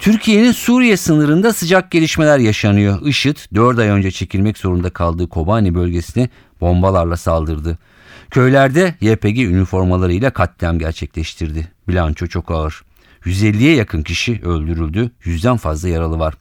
Türkiye'nin Suriye sınırında sıcak gelişmeler yaşanıyor. IŞİD 4 ay önce çekilmek zorunda kaldığı Kobani bölgesine bombalarla saldırdı. Köylerde YPG üniformalarıyla katliam gerçekleştirdi. Bilanço çok ağır. 150'ye yakın kişi öldürüldü, yüzden fazla yaralı var.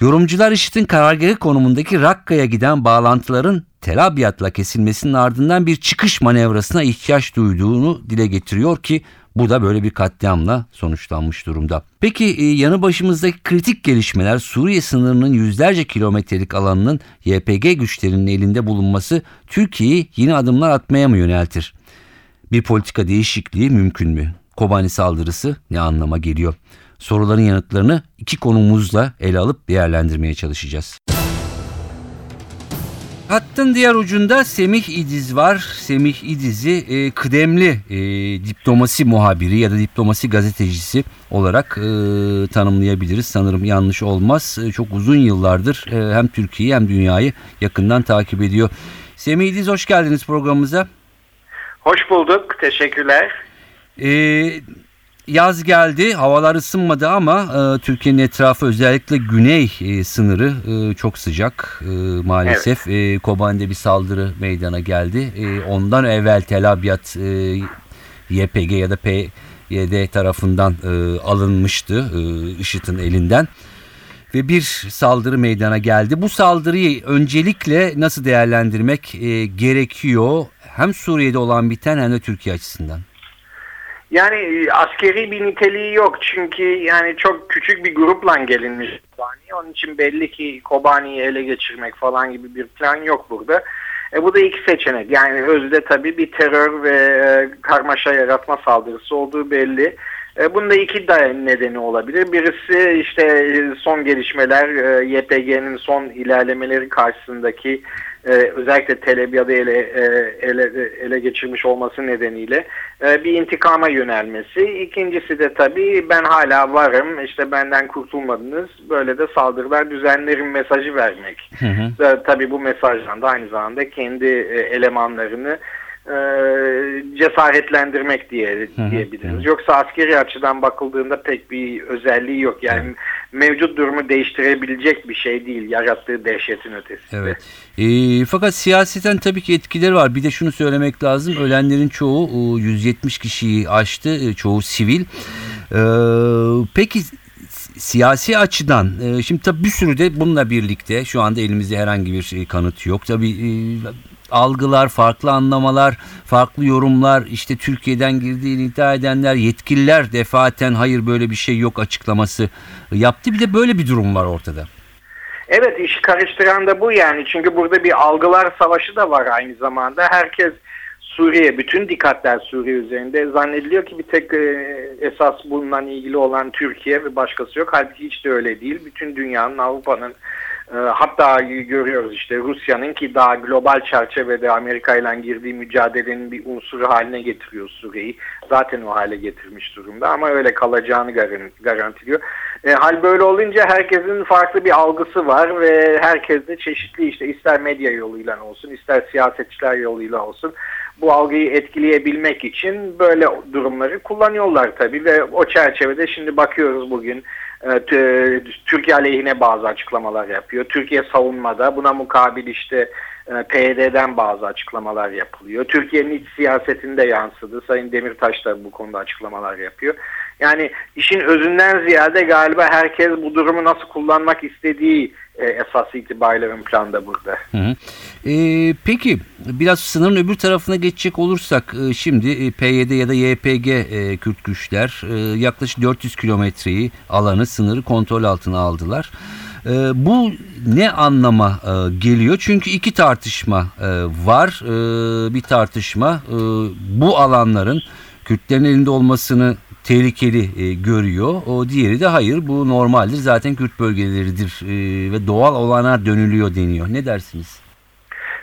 Yorumcular IŞİD'in karargahı konumundaki Rakka'ya giden bağlantıların Tel Abyad'la kesilmesinin ardından bir çıkış manevrasına ihtiyaç duyduğunu dile getiriyor ki bu da böyle bir katliamla sonuçlanmış durumda. Peki e, yanı başımızdaki kritik gelişmeler Suriye sınırının yüzlerce kilometrelik alanının YPG güçlerinin elinde bulunması Türkiye'yi yeni adımlar atmaya mı yöneltir? Bir politika değişikliği mümkün mü? Kobani saldırısı ne anlama geliyor? Soruların yanıtlarını iki konumuzla ele alıp değerlendirmeye çalışacağız. Hattın diğer ucunda Semih İdiz var. Semih İdiz'i e, kıdemli e, diplomasi muhabiri ya da diplomasi gazetecisi olarak e, tanımlayabiliriz. Sanırım yanlış olmaz. E, çok uzun yıllardır e, hem Türkiye'yi hem dünyayı yakından takip ediyor. Semih İdiz hoş geldiniz programımıza. Hoş bulduk. Teşekkürler. Ee, yaz geldi, havalar ısınmadı ama e, Türkiye'nin etrafı özellikle güney e, sınırı e, çok sıcak e, maalesef. Evet. E, Kobani'de bir saldırı meydana geldi. E, ondan evvel Tel Abyad e, YPG ya da PYD tarafından e, alınmıştı e, IŞİD'in elinden. Ve bir saldırı meydana geldi. Bu saldırıyı öncelikle nasıl değerlendirmek e, gerekiyor? Hem Suriye'de olan biten hem de Türkiye açısından. Yani e, askeri bir niteliği yok çünkü yani çok küçük bir grupla gelinmiş Kobani. Onun için belli ki Kobani'yi ele geçirmek falan gibi bir plan yok burada. E bu da iki seçenek. Yani özde tabii bir terör ve e, karmaşa yaratma saldırısı olduğu belli. E, bunda iki nedeni olabilir. Birisi işte son gelişmeler, YPG'nin son ilerlemeleri karşısındaki özellikle Tel Abyad'ı ele, ele, ele geçirmiş olması nedeniyle bir intikama yönelmesi. İkincisi de tabii ben hala varım, işte benden kurtulmadınız, böyle de saldırılar düzenlerin mesajı vermek. Hı hı. Tabii bu mesajdan da aynı zamanda kendi elemanlarını e, cesaretlendirmek diye diyebiliriz. Yoksa askeri açıdan bakıldığında pek bir özelliği yok. Yani mevcut durumu değiştirebilecek bir şey değil yarattığı dehşetin ötesinde. Evet. E, fakat siyaseten tabii ki etkileri var. Bir de şunu söylemek lazım. Ölenlerin çoğu 170 kişiyi aştı. E, çoğu sivil. E, peki siyasi açıdan e, şimdi tabii bir sürü de bununla birlikte şu anda elimizde herhangi bir şey, kanıt yok. Tabii e, algılar, farklı anlamalar, farklı yorumlar, işte Türkiye'den girdiğini iddia edenler, yetkililer defaten hayır böyle bir şey yok açıklaması yaptı. Bir de böyle bir durum var ortada. Evet işi karıştıran da bu yani. Çünkü burada bir algılar savaşı da var aynı zamanda. Herkes Suriye, bütün dikkatler Suriye üzerinde. Zannediliyor ki bir tek e, esas bununla ilgili olan Türkiye ve başkası yok. Halbuki hiç de öyle değil. Bütün dünyanın, Avrupa'nın, hatta görüyoruz işte Rusya'nın ki daha global çerçevede Amerika ile girdiği mücadelenin bir unsuru haline getiriyor Suriye'yi. Zaten o hale getirmiş durumda ama öyle kalacağını garantiliyor. E, hal böyle olunca herkesin farklı bir algısı var ve herkes de çeşitli işte ister medya yoluyla olsun ister siyasetçiler yoluyla olsun bu algıyı etkileyebilmek için böyle durumları kullanıyorlar tabii ve o çerçevede şimdi bakıyoruz bugün e, Türkiye aleyhine bazı açıklamalar yapıyor. Türkiye savunmada buna mukabil işte e, PYD'den bazı açıklamalar yapılıyor. Türkiye'nin iç siyasetinde yansıdı. Sayın Demirtaş da bu konuda açıklamalar yapıyor. Yani işin özünden ziyade galiba herkes bu durumu nasıl kullanmak istediği e, esas itibariyle ön planda burada. Hı hı. E, peki biraz sınırın öbür tarafına geçecek olursak e, şimdi e, PYD ya da YPG e, Kürt güçler e, yaklaşık 400 kilometreyi alanı sınırı kontrol altına aldılar. E, bu ne anlama e, geliyor? Çünkü iki tartışma e, var. E, bir tartışma e, bu alanların Kürtlerin elinde olmasını tehlikeli e, görüyor. O diğeri de hayır bu normaldir zaten Kürt bölgeleridir e, ve doğal olana dönülüyor deniyor. Ne dersiniz?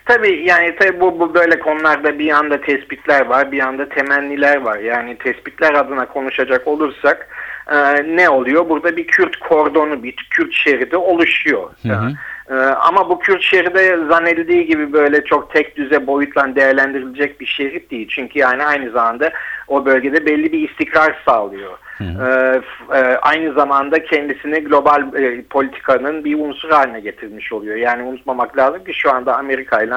Tabii yani tabii bu, bu böyle konularda bir yanda tespitler var, bir yanda temenniler var. Yani tespitler adına konuşacak olursak e, ne oluyor? Burada bir Kürt kordonu, bir Kürt şeridi oluşuyor. Hı hı. E, ama bu Kürt şeridi zannedildiği gibi böyle çok tek düze boyutla değerlendirilecek bir şerit değil. Çünkü yani aynı zamanda o bölgede belli bir istikrar sağlıyor. Ee, e, aynı zamanda kendisini global e, politikanın bir unsur haline getirmiş oluyor. Yani unutmamak lazım ki şu anda Amerika ile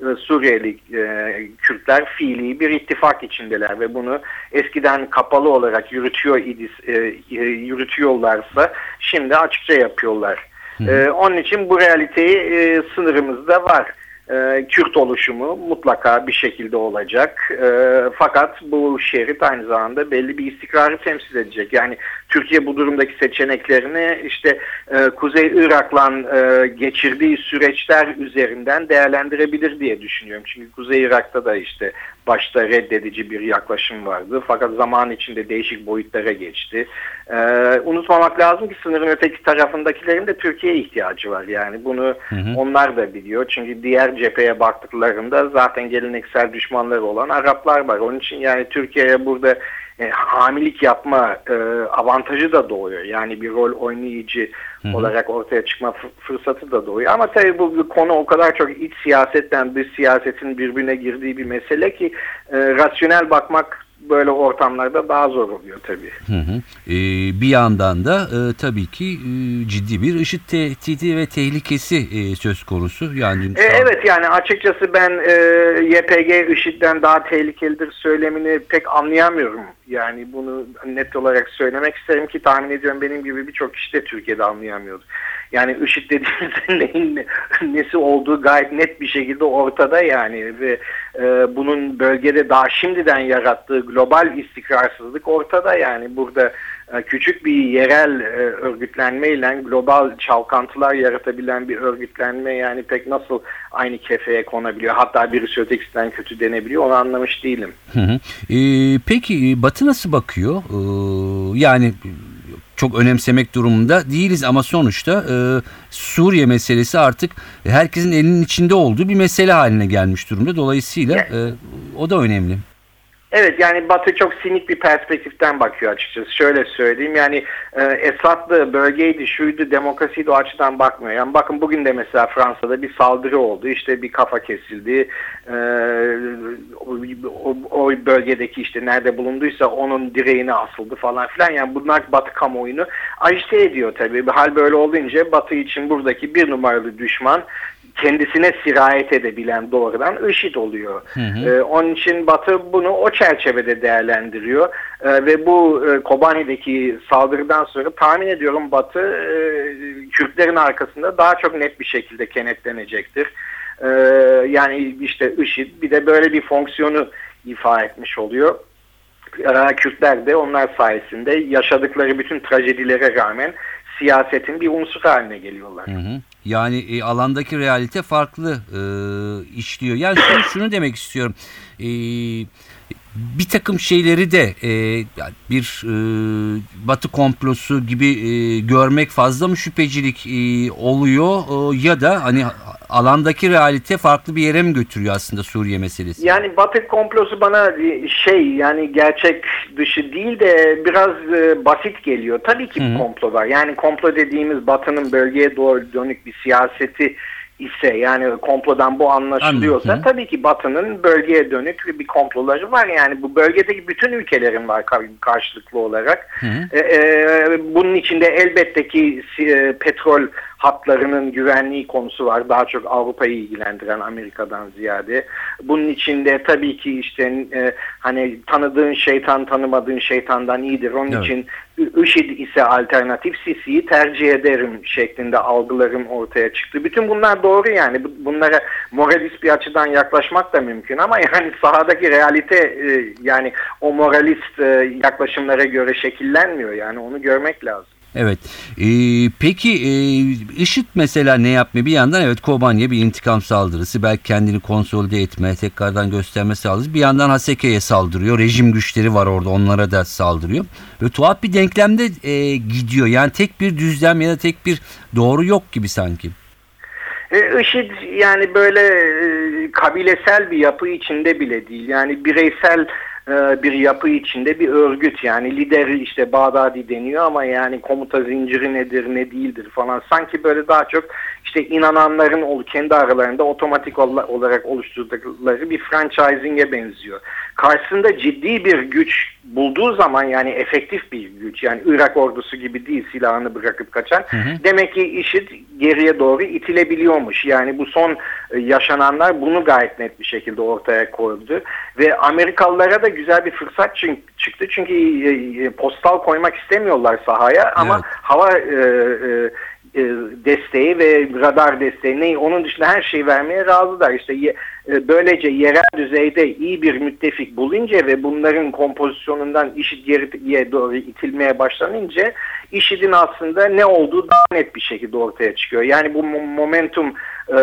e, Suriyeli e, Kürtler fiili bir ittifak içindeler ve bunu eskiden kapalı olarak yürütüyor idis, e, e, yürütüyorlarsa şimdi açıkça yapıyorlar. E, onun için bu realiteyi e, sınırımızda var. E, Kürt oluşumu mutlaka bir şekilde olacak. E, fakat bu şerit aynı zamanda belli bir istikrarı temsil edecek. Yani Türkiye bu durumdaki seçeneklerini işte e, Kuzey Irak'la e, geçirdiği süreçler üzerinden değerlendirebilir diye düşünüyorum. Çünkü Kuzey Irak'ta da işte başta reddedici bir yaklaşım vardı. Fakat zaman içinde değişik boyutlara geçti. E, unutmamak lazım ki sınırın öteki tarafındakilerin de Türkiye'ye ihtiyacı var. Yani bunu onlar da biliyor. Çünkü diğer cepheye baktıklarında zaten geleneksel düşmanları olan Araplar var. Onun için yani Türkiye'ye burada e, hamilik yapma e, avantajı da doğuyor. Yani bir rol oynayıcı olarak ortaya çıkma fı- fırsatı da doğuyor. Ama tabii bu, bu konu o kadar çok iç siyasetten dış siyasetin birbirine girdiği bir mesele ki e, rasyonel bakmak böyle ortamlarda daha zor oluyor tabii. Hı hı. Ee, bir yandan da e, tabii ki e, ciddi bir IŞİD tehdidi ve tehlikesi e, söz konusu. Yani E, evet yani açıkçası ben e, YPG IŞİD'den daha tehlikelidir söylemini pek anlayamıyorum. Yani bunu net olarak söylemek isterim ki tahmin ediyorum benim gibi birçok kişi de Türkiye'de anlayamıyordu. Yani IŞİD dediğimizde neyin ne- nesi olduğu gayet net bir şekilde ortada yani ve e, bunun bölgede daha şimdiden yarattığı global istikrarsızlık ortada yani burada e, küçük bir yerel e, örgütlenmeyle global çalkantılar yaratabilen bir örgütlenme yani pek nasıl aynı kefeye konabiliyor hatta birisi ötekisinden kötü denebiliyor onu anlamış değilim. Hı hı. Ee, peki e, Batı nasıl bakıyor? Ee, yani çok önemsemek durumunda değiliz ama sonuçta e, Suriye meselesi artık herkesin elinin içinde olduğu bir mesele haline gelmiş durumda. Dolayısıyla e, o da önemli. Evet yani Batı çok sinik bir perspektiften bakıyor açıkçası. Şöyle söyleyeyim yani e, Esad'lı bölgeydi, şuydu, demokrasiydi o açıdan bakmıyor. Yani bakın bugün de mesela Fransa'da bir saldırı oldu. İşte bir kafa kesildi. E, o, o, o bölgedeki işte nerede bulunduysa onun direğine asıldı falan filan. Yani bunlar Batı kamuoyunu agite ediyor tabii. Hal böyle olunca Batı için buradaki bir numaralı düşman kendisine sirayet edebilen doğrudan IŞİD oluyor. Ee, onun için Batı bunu o çerçevede değerlendiriyor Ee, ve bu e, Kobani'deki saldırıdan sonra tahmin ediyorum Batı e, Kürtlerin arkasında daha çok net bir şekilde kenetlenecektir. Ee, yani işte IŞİD bir de böyle bir fonksiyonu ifa etmiş oluyor. Ee, Kürtler de onlar sayesinde yaşadıkları bütün trajedilere rağmen siyasetin bir unsur haline geliyorlar. Hı hı. Yani e, alandaki realite farklı e, işliyor. Yani şunu, şunu demek istiyorum. E, bir takım şeyleri de e, bir e, batı komplosu gibi e, görmek fazla mı şüphecilik e, oluyor e, ya da hani alandaki realite farklı bir yere mi götürüyor aslında Suriye meselesi? Yani Batı komplosu bana şey yani gerçek dışı değil de biraz e, basit geliyor. Tabii ki bir komplo var. Yani komplo dediğimiz Batı'nın bölgeye doğru dönük bir siyaseti ise yani komplodan bu anlaşılıyorsa Anladım. tabii ki Batı'nın bölgeye dönük bir komploları var. Yani bu bölgedeki bütün ülkelerin var kar- karşılıklı olarak. E, e, bunun içinde elbette ki e, petrol hatlarının güvenliği konusu var. Daha çok Avrupa'yı ilgilendiren Amerika'dan ziyade. Bunun içinde tabii ki işte e, hani tanıdığın şeytan tanımadığın şeytandan iyidir. Onun Evet. için IŞİD ise alternatif Sisi'yi tercih ederim şeklinde algıların ortaya çıktı. Bütün bunlar doğru yani. Bu- Bunlara moralist bir açıdan yaklaşmak da mümkün ama yani sahadaki realite e, yani o moralist e, yaklaşımlara göre şekillenmiyor yani onu görmek lazım. Evet. Ee, peki e, IŞİD mesela ne yapmıyor? Bir yandan evet Kobani'ye bir intikam saldırısı. Belki kendini konsolide etme, tekrardan gösterme saldırısı. Bir yandan Haseke'ye saldırıyor. Rejim güçleri var orada onlara da saldırıyor. Ve tuhaf bir denklemde e, gidiyor. Yani tek bir düzlem ya da tek bir doğru yok gibi sanki. E, IŞİD yani böyle e, kabilesel bir yapı içinde bile değil. Yani bireysel bir yapı içinde bir örgüt yani lideri işte Bağdadi deniyor ama yani komuta zinciri nedir ne değildir falan sanki böyle daha çok işte inananların kendi aralarında otomatik olarak oluşturdukları bir franchising'e benziyor. Karşısında ciddi bir güç bulduğu zaman yani efektif bir güç yani Irak ordusu gibi değil silahını bırakıp kaçan hı hı. demek ki IŞİD geriye doğru itilebiliyormuş. Yani bu son e, yaşananlar bunu gayet net bir şekilde ortaya koydu ve Amerikalılara da güzel bir fırsat çıktı çünkü e, e, postal koymak istemiyorlar sahaya ama evet. hava e, e, e, desteği ve radar desteği ne onun dışında her şeyi vermeye razılar. İşte e, böylece yerel düzeyde iyi bir müttefik bulunca ve bunların kompozisyonundan IŞİD geriye doğru itilmeye başlanınca IŞİD'in aslında ne olduğu daha net bir şekilde ortaya çıkıyor. Yani bu momentum e,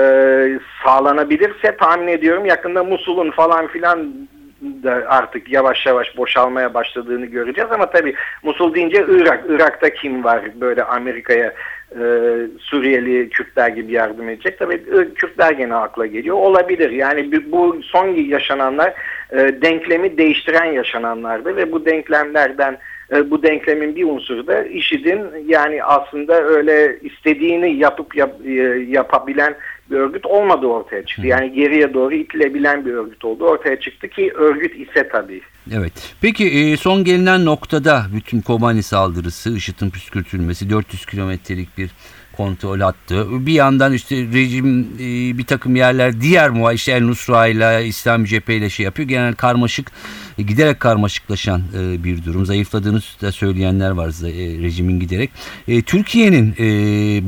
sağlanabilirse tahmin ediyorum yakında Musul'un falan filan da artık yavaş yavaş boşalmaya başladığını göreceğiz ama tabii Musul deyince Irak, Irak'ta kim var böyle Amerika'ya e, Suriyeli Kürtler gibi yardım edecek. Tabii Kürtler gene akla geliyor. Olabilir. Yani bu son yaşananlar e, denklemi değiştiren yaşananlardı ve bu denklemlerden e, bu denklemin bir unsuru da IŞİD'in yani aslında öyle istediğini yapıp yap, e, yapabilen bir örgüt olmadığı ortaya çıktı. Yani geriye doğru itilebilen bir örgüt oldu ortaya çıktı ki örgüt ise tabii. Evet. Peki e, son gelinen noktada bütün Kobani saldırısı, IŞİD'in püskürtülmesi 400 kilometrelik bir kontrol hattı. Bir yandan işte rejim e, bir takım yerler diğer muha işte El Nusra ile İslam cephe ile şey yapıyor. Genel karmaşık e, giderek karmaşıklaşan e, bir durum. Zayıfladığını da söyleyenler var rejimin giderek. Türkiye'nin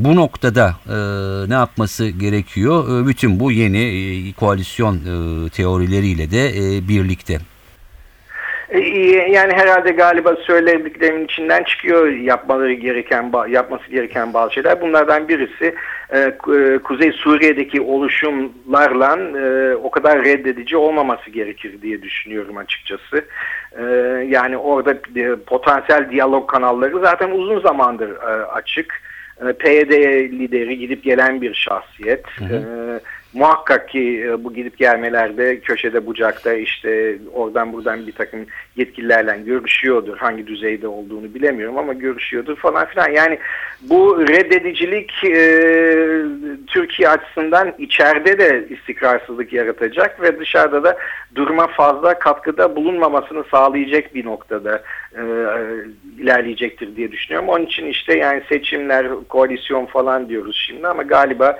bu noktada ne yapması gerekiyor? Bütün bu yeni koalisyon teorileriyle de birlikte. E, yani herhalde galiba söylediklerimin içinden çıkıyor yapmaları gereken yapması gereken bazı şeyler. Bunlardan birisi e, e, Kuzey Suriye'deki oluşumlarla o kadar reddedici olmaması gerekir diye düşünüyorum açıkçası. Yani orada potansiyel diyalog kanalları zaten uzun zamandır açık. PYD lideri gidip gelen bir şahsiyet. Hı hı muhakkak ki e, bu gidip gelmelerde köşede bucakta işte oradan buradan bir takım yetkililerle görüşüyordur. Hangi düzeyde olduğunu bilemiyorum ama görüşüyordur falan filan. Yani bu reddedicilik e, Türkiye açısından içeride de istikrarsızlık yaratacak ve dışarıda da duruma fazla katkıda bulunmamasını sağlayacak bir noktada e, ilerleyecektir diye düşünüyorum. Onun için işte yani seçimler, koalisyon falan diyoruz şimdi ama galiba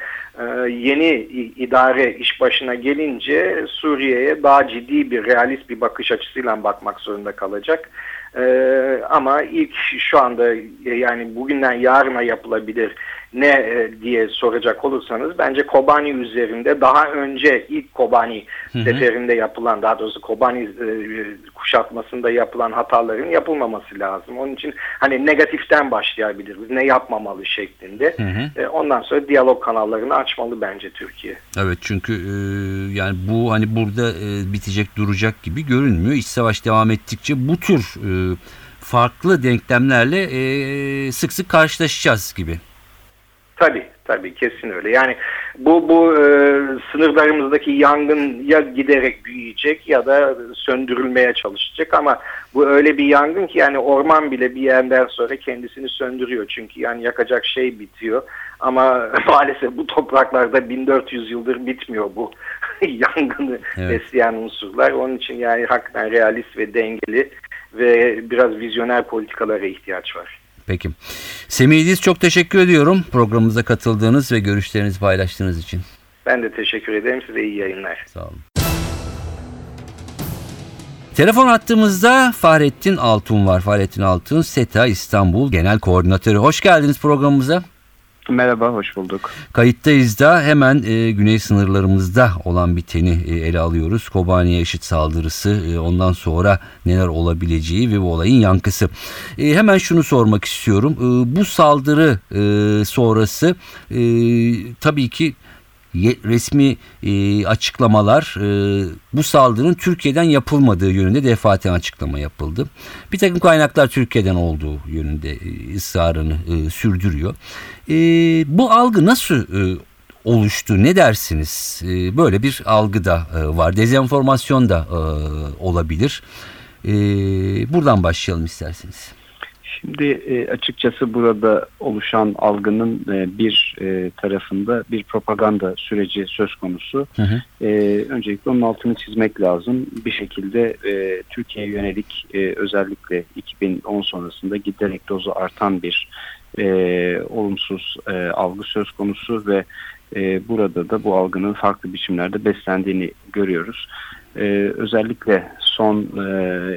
yeni idare iş başına gelince Suriye'ye daha ciddi bir realist bir bakış açısıyla bakmak zorunda kalacak. Ee, ama ilk şu anda yani bugünden yarına yapılabilir ne e, diye soracak olursanız bence Kobani üzerinde daha önce ilk Kobani hı hı. seferinde yapılan daha doğrusu Kobani e, kuşatmasında yapılan hataların yapılmaması lazım. Onun için hani negatiften başlayabiliriz. Ne yapmamalı şeklinde. Hı hı. E, ondan sonra diyalog kanallarını açmalı bence Türkiye. Evet çünkü e, yani bu hani burada e, bitecek duracak gibi görünmüyor. İç savaş devam ettikçe bu tür e, farklı denklemlerle e, sık sık karşılaşacağız gibi. Tabii tabii kesin öyle. Yani bu bu e, sınırlarımızdaki yangın ya giderek büyüyecek ya da söndürülmeye çalışacak ama bu öyle bir yangın ki yani orman bile bir yerden sonra kendisini söndürüyor. Çünkü yani yakacak şey bitiyor ama maalesef bu topraklarda 1400 yıldır bitmiyor bu yangını evet. besleyen unsurlar. Onun için yani hakikaten realist ve dengeli ve biraz vizyoner politikalara ihtiyaç var. Peki. Semih İdiz çok teşekkür ediyorum programımıza katıldığınız ve görüşlerinizi paylaştığınız için. Ben de teşekkür ederim. Size iyi yayınlar. Sağ olun. Telefon attığımızda Fahrettin Altun var. Fahrettin Altun, SETA İstanbul Genel Koordinatörü. Hoş geldiniz programımıza. Merhaba, hoş bulduk. Kayıttayız da hemen e, güney sınırlarımızda olan biteni e, ele alıyoruz. Kobani'ye IŞİD saldırısı, e, ondan sonra neler olabileceği ve bu olayın yankısı. E, hemen şunu sormak istiyorum. E, bu saldırı e, sonrası e, tabii ki resmi e, açıklamalar e, bu saldırının Türkiye'den yapılmadığı yönünde defaten açıklama yapıldı. Bir takım kaynaklar Türkiye'den olduğu yönünde e, ısrarını e, sürdürüyor. E, bu algı nasıl e, oluştu? Ne dersiniz? E, böyle bir algı da e, var. Dezenformasyon da e, olabilir. E, buradan başlayalım isterseniz. Şimdi e, açıkçası burada oluşan algının e, bir e, tarafında bir propaganda süreci söz konusu. Hı hı. Öncelikle onun altını çizmek lazım. Bir şekilde Türkiye'ye yönelik özellikle 2010 sonrasında giderek dozu artan bir olumsuz algı söz konusu ve burada da bu algının farklı biçimlerde beslendiğini görüyoruz. Özellikle son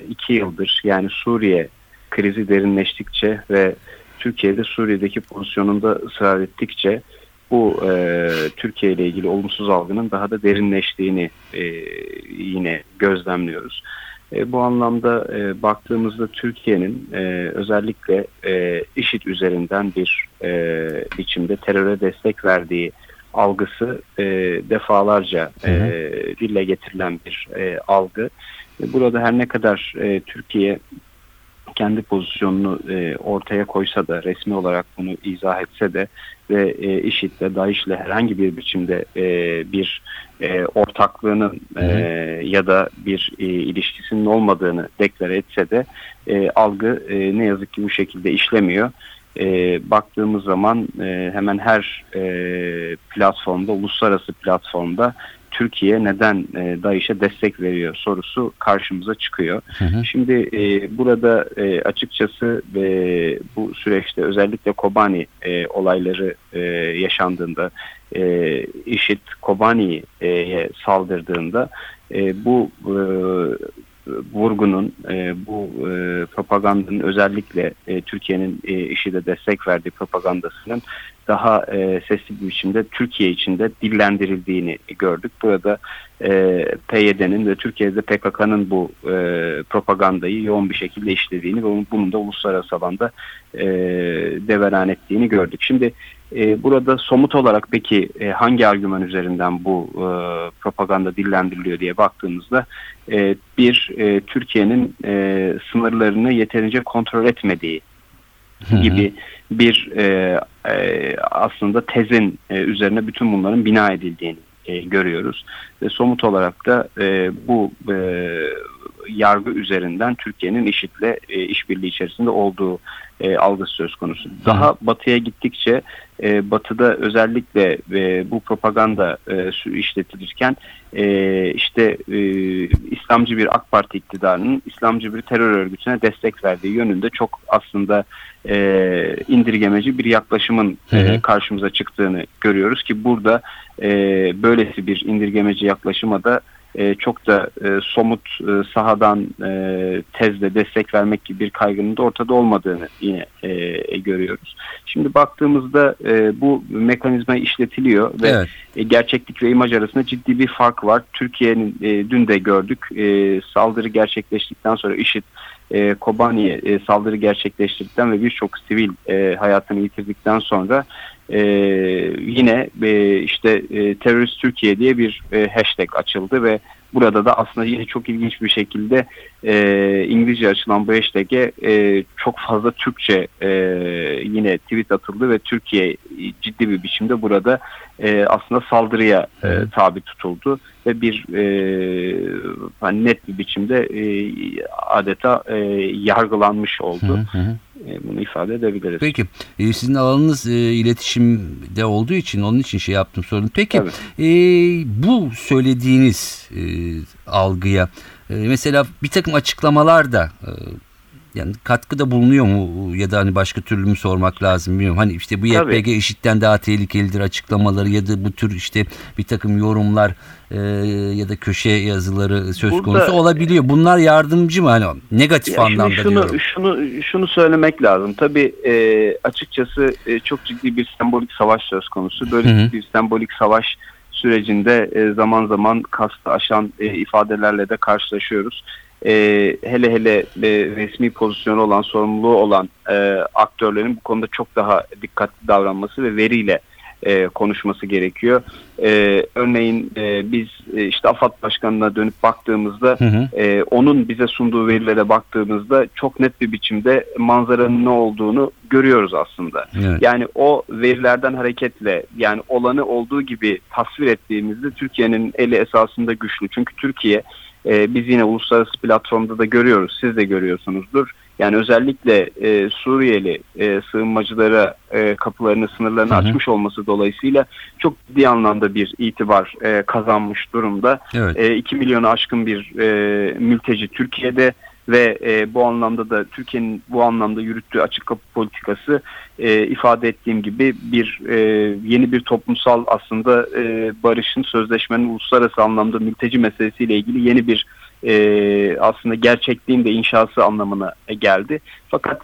iki yıldır yani Suriye krizi derinleştikçe ve Türkiye'de Suriye'deki pozisyonunda ısrar ettikçe bu e, Türkiye ile ilgili olumsuz algının daha da derinleştiğini e, yine gözlemliyoruz. E, bu anlamda e, baktığımızda Türkiye'nin e, özellikle e, IŞİD üzerinden bir e, biçimde teröre destek verdiği algısı e, defalarca e, dille getirilen bir e, algı. Burada her ne kadar e, Türkiye kendi pozisyonunu e, ortaya koysa da resmi olarak bunu izah etse de ve e, IŞİD'le DAEŞ'le herhangi bir biçimde e, bir e, ortaklığının e, ya da bir e, ilişkisinin olmadığını deklare etse de e, algı e, ne yazık ki bu şekilde işlemiyor. E, baktığımız zaman e, hemen her e, platformda, uluslararası platformda Türkiye neden e, DAEŞ'e destek veriyor sorusu karşımıza çıkıyor. Hı hı. Şimdi e, burada e, açıkçası e, bu süreçte özellikle Kobani e, olayları e, yaşandığında e, IŞİD Kobani'ye saldırdığında e, bu e, vurgunun, e, bu e, propagandanın özellikle e, Türkiye'nin e, IŞİD'e destek verdiği propagandasının daha e, sesli bir biçimde Türkiye içinde dillendirildiğini gördük. Burada e, PYD'nin ve Türkiye'de PKK'nın bu e, propagandayı yoğun bir şekilde işlediğini ve bunun da uluslararası alanda e, deveran ettiğini gördük. Şimdi e, burada somut olarak peki e, hangi argüman üzerinden bu e, propaganda dillendiriliyor diye baktığımızda e, bir e, Türkiye'nin e, sınırlarını yeterince kontrol etmediği gibi bir e, e, aslında tezin e, üzerine bütün bunların bina edildiğini e, görüyoruz. Ve somut olarak da e, bu e, yargı üzerinden Türkiye'nin IŞİD'le e, işbirliği içerisinde olduğu e, algısı söz konusu. Daha batıya gittikçe e, batıda özellikle e, bu propaganda e, işletilirken e, işte e, İslamcı bir AK Parti iktidarının İslamcı bir terör örgütüne destek verdiği yönünde çok aslında e, indirgemeci bir yaklaşımın e, karşımıza çıktığını görüyoruz ki burada e, böylesi bir indirgemeci yaklaşıma da e, çok da e, somut e, sahadan e, tezle destek vermek gibi bir kaygının da ortada olmadığını yine e, görüyoruz. Şimdi baktığımızda e, bu mekanizma işletiliyor ve evet. e, gerçeklik ve imaj arasında ciddi bir fark var. Türkiye'nin e, dün de gördük e, saldırı gerçekleştikten sonra IŞİD e, Kobani'ye e, saldırı gerçekleştirdikten ve birçok sivil e, hayatını yitirdikten sonra e, yine e, işte e, terörist Türkiye diye bir e, hashtag açıldı ve burada da aslında yine çok ilginç bir şekilde e, İngilizce açılan bu hashtag'e e, çok fazla Türkçe e, yine tweet atıldı ve Türkiye ciddi bir biçimde burada e, aslında saldırıya e, tabi tutuldu ve bir e, hani net bir biçimde e, adeta e, yargılanmış oldu. Hı hı. E, bunu ifade edebiliriz. Peki e, sizin alanınız e, iletişimde olduğu için onun için şey yaptım sordum. Peki e, bu söylediğiniz e, algıya e, mesela bir takım açıklamalar da e, yani katkıda bulunuyor mu ya da hani başka türlü mü sormak lazım bilmiyorum. Hani işte bu. YPG IŞİD'den daha tehlikelidir açıklamaları ya da bu tür işte bir takım yorumlar e, ya da köşe yazıları söz Burada- konusu olabiliyor. Bunlar yardımcı mı hani negatif Ya anlamda şunu, diyorum. Şunu, şunu söylemek lazım. Tabii e, açıkçası e, çok ciddi bir sembolik savaş söz konusu. Böyle Hı hı. bir sembolik savaş sürecinde e, zaman zaman kastı aşan e, ifadelerle de karşılaşıyoruz. E, hele hele e, resmi pozisyonu olan, sorumluluğu olan e, aktörlerin bu konuda çok daha dikkatli davranması ve veriyle e, konuşması gerekiyor. E, örneğin e, biz e, işte AFAD Başkanı'na dönüp baktığımızda Hı hı. ee, onun bize sunduğu verilere baktığımızda çok net bir biçimde manzaranın ne olduğunu görüyoruz aslında. Evet. Yani o verilerden hareketle yani olanı olduğu gibi tasvir ettiğimizde Türkiye'nin eli esasında güçlü. Çünkü Türkiye e, biz yine uluslararası platformda da görüyoruz. Siz de görüyorsunuzdur. Yani özellikle e, Suriyeli e, sığınmacılara e, kapılarını, sınırlarını Hı hı. açmış olması dolayısıyla çok ciddi anlamda bir itibar e, kazanmış durumda. Evet. E, 2 milyonu aşkın bir e, mülteci Türkiye'de ve e, bu anlamda da Türkiye'nin bu anlamda yürüttüğü açık kapı politikası e, ifade ettiğim gibi bir e, yeni bir toplumsal aslında e, barışın sözleşmenin uluslararası anlamda mülteci meselesiyle ilgili yeni bir e, aslında gerçekliğin de inşası anlamına geldi. Fakat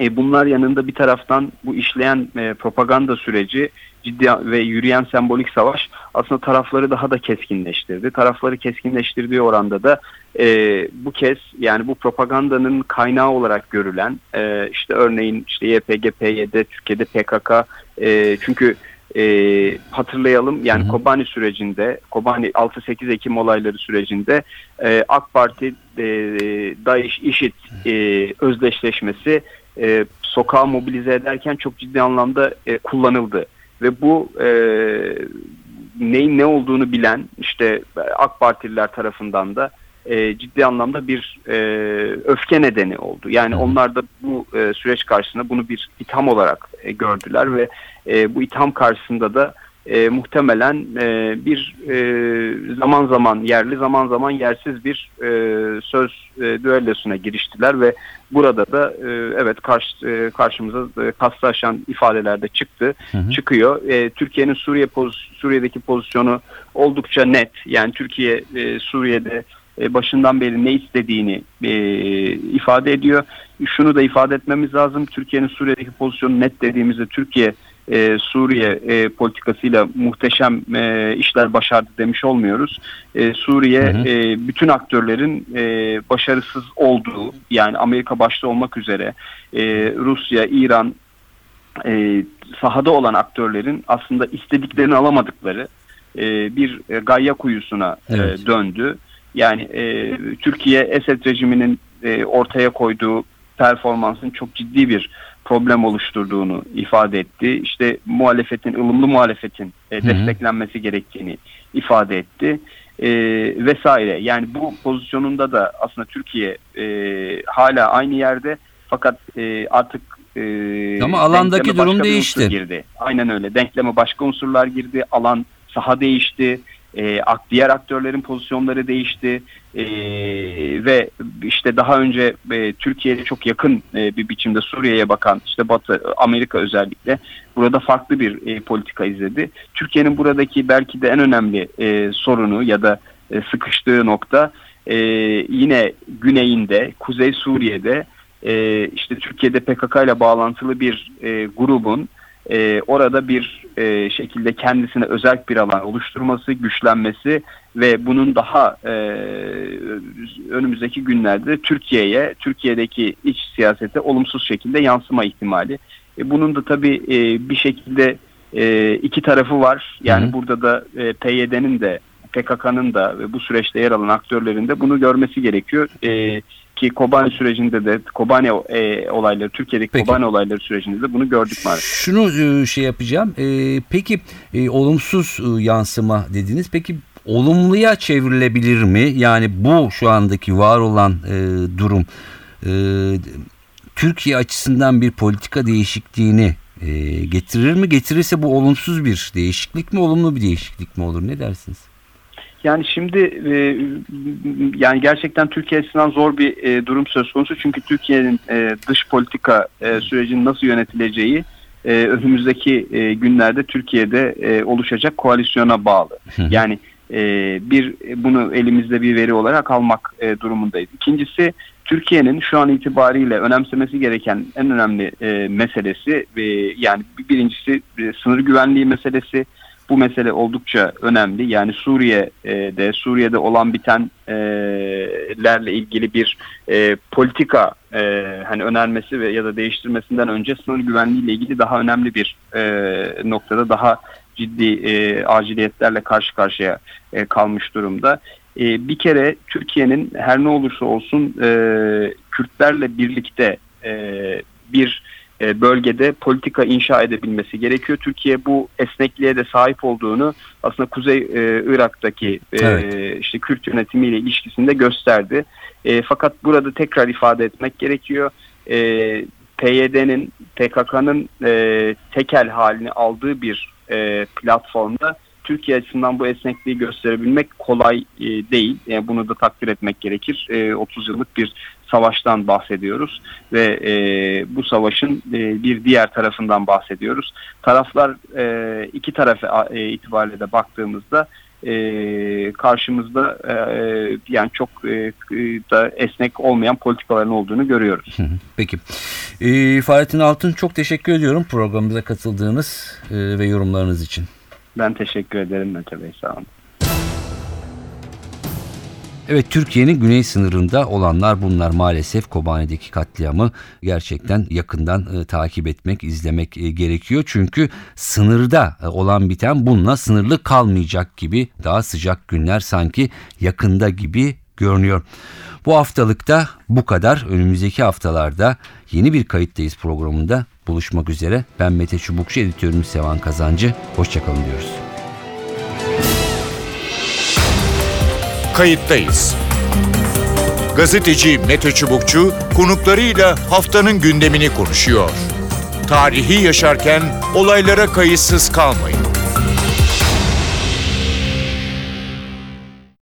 e, bunlar yanında bir taraftan bu işleyen e, propaganda süreci ciddi ve yürüyen sembolik savaş aslında tarafları daha da keskinleştirdi. Tarafları keskinleştirdiği oranda da e, bu kez yani bu propagandanın kaynağı olarak görülen e, işte örneğin işte YPG, PYD, Türkiye'de PKK e, çünkü e, hatırlayalım yani Hı hı. Kobani sürecinde Kobani 6-8 Ekim olayları sürecinde e, AK Parti e, DAEŞ IŞİD e, özdeşleşmesi e, sokağa mobilize ederken çok ciddi anlamda e, kullanıldı ve bu e, neyin ne olduğunu bilen işte AK Partililer tarafından da e, ciddi anlamda bir e, öfke nedeni oldu. Yani onlar da bu e, süreç karşısında bunu bir itham olarak e, gördüler ve e, bu itham karşısında da e, muhtemelen e, bir e, zaman zaman yerli zaman zaman yersiz bir e, söz e, düellosuna giriştiler ve burada da e, evet karşı, e, karşımıza e, kastı aşan ifadeler de çıktı Hı hı. çıkıyor. E, Türkiye'nin Suriye poz- Suriye'deki pozisyonu oldukça net. Yani Türkiye e, Suriye'de e, başından beri ne istediğini e, ifade ediyor. Şunu da ifade etmemiz lazım. Türkiye'nin Suriye'deki pozisyonu net dediğimizde Türkiye e, Suriye e, politikasıyla muhteşem e, işler başardı demiş olmuyoruz. E, Suriye Hı hı. e, bütün aktörlerin e, başarısız olduğu yani Amerika başta olmak üzere e, Rusya, İran e, sahada olan aktörlerin aslında istediklerini alamadıkları e, bir e, gayya kuyusuna e, Evet. döndü. Yani e, Türkiye Esed rejiminin e, ortaya koyduğu performansın çok ciddi bir problem oluşturduğunu ifade etti. İşte muhalefetin, ılımlı muhalefetin e, desteklenmesi gerektiğini ifade etti. E, vesaire. Yani bu pozisyonunda da aslında Türkiye e, hala aynı yerde fakat e, artık e, Ama alandaki durum değişti. Girdi. Aynen öyle. Denkleme başka unsurlar girdi. Alan saha değişti. E, diğer aktörlerin pozisyonları değişti. E, ve işte daha önce e, Türkiye'ye çok yakın e, bir biçimde Suriye'ye bakan işte Batı Amerika özellikle burada farklı bir e, politika izledi. Türkiye'nin buradaki belki de en önemli e, sorunu ya da e, sıkıştığı nokta e, yine güneyinde Kuzey Suriye'de e, işte Türkiye'de PKK ile bağlantılı bir e, grubun e, orada bir e, şekilde kendisine özel bir alan oluşturması, güçlenmesi ve bunun daha e, önümüzdeki günlerde Türkiye'ye, Türkiye'deki iç siyasete olumsuz şekilde yansıma ihtimali. E, bunun da tabii e, bir şekilde e, iki tarafı var. Yani Hı hı. burada da e, PYD'nin de PKK'nın da ve bu süreçte yer alan aktörlerin de bunu görmesi gerekiyor. E, ki Kobani sürecinde de Kobani e, olayları Türkiye'deki Peki. Kobani olayları sürecinde de bunu gördük maalesef. Şunu e, şey yapacağım. E, peki e, olumsuz e, yansıma dediniz. Peki olumluya çevrilebilir mi? Yani bu şu andaki var olan e, durum e, Türkiye açısından bir politika değişikliğini e, getirir mi? Getirirse bu olumsuz bir değişiklik mi, olumlu bir değişiklik mi olur? Ne dersiniz? Yani şimdi e, yani gerçekten Türkiye açısından zor bir e, durum söz konusu. Çünkü Türkiye'nin e, dış politika e, sürecinin nasıl yönetileceği e, önümüzdeki e, günlerde Türkiye'de e, oluşacak koalisyona bağlı. Yani e, bir bunu elimizde bir veri olarak almak e, durumundayız. İkincisi Türkiye'nin şu an itibariyle önemsemesi gereken en önemli e, meselesi e, yani birincisi e, sınır güvenliği meselesi. Bu mesele oldukça önemli. Yani Suriye'de Suriye'de olan bitenlerle ilgili bir e, politika e, hani önermesi ve ya da değiştirmesinden önce sınır güvenliği ile ilgili daha önemli bir e, noktada daha ciddi e, aciliyetlerle karşı karşıya e, kalmış durumda. E, bir kere Türkiye'nin her ne olursa olsun e, Kürtlerle birlikte e, bir e, bölgede politika inşa edebilmesi gerekiyor. Türkiye bu esnekliğe de sahip olduğunu aslında Kuzey e, Irak'taki e, Evet. işte Kürt yönetimiyle ilişkisinde gösterdi. E, fakat burada tekrar ifade etmek gerekiyor. E, PYD'nin, PKK'nın e, tekel halini aldığı bir e, platformda Türkiye açısından bu esnekliği gösterebilmek kolay e, değil. Yani bunu da takdir etmek gerekir. E, 30 yıllık bir savaştan bahsediyoruz ve e, bu savaşın e, bir diğer tarafından bahsediyoruz. Taraflar e, iki tarafı e, itibariyle de baktığımızda e, karşımızda e, yani çok e, da esnek olmayan politikaların olduğunu görüyoruz. Peki. Ee, Fahrettin Altın çok teşekkür ediyorum programımıza katıldığınız e, ve yorumlarınız için. Ben teşekkür ederim Mete Bey sağ olun. Evet Türkiye'nin güney sınırında olanlar bunlar maalesef Kobani'deki katliamı gerçekten yakından e, takip etmek, izlemek e, gerekiyor. Çünkü sınırda e, olan biten bununla sınırlı kalmayacak gibi daha sıcak günler sanki yakında gibi görünüyor. Bu haftalıkta bu kadar. Önümüzdeki haftalarda yeni bir kayıttayız programında buluşmak üzere. Ben Mete Çubukçu, editörüm Sevan Kazancı. Hoşçakalın diyoruz. Kayıttayız. Gazeteci Mete Çubukçu konuklarıyla haftanın gündemini konuşuyor. Tarihi yaşarken olaylara kayıtsız kalmayın.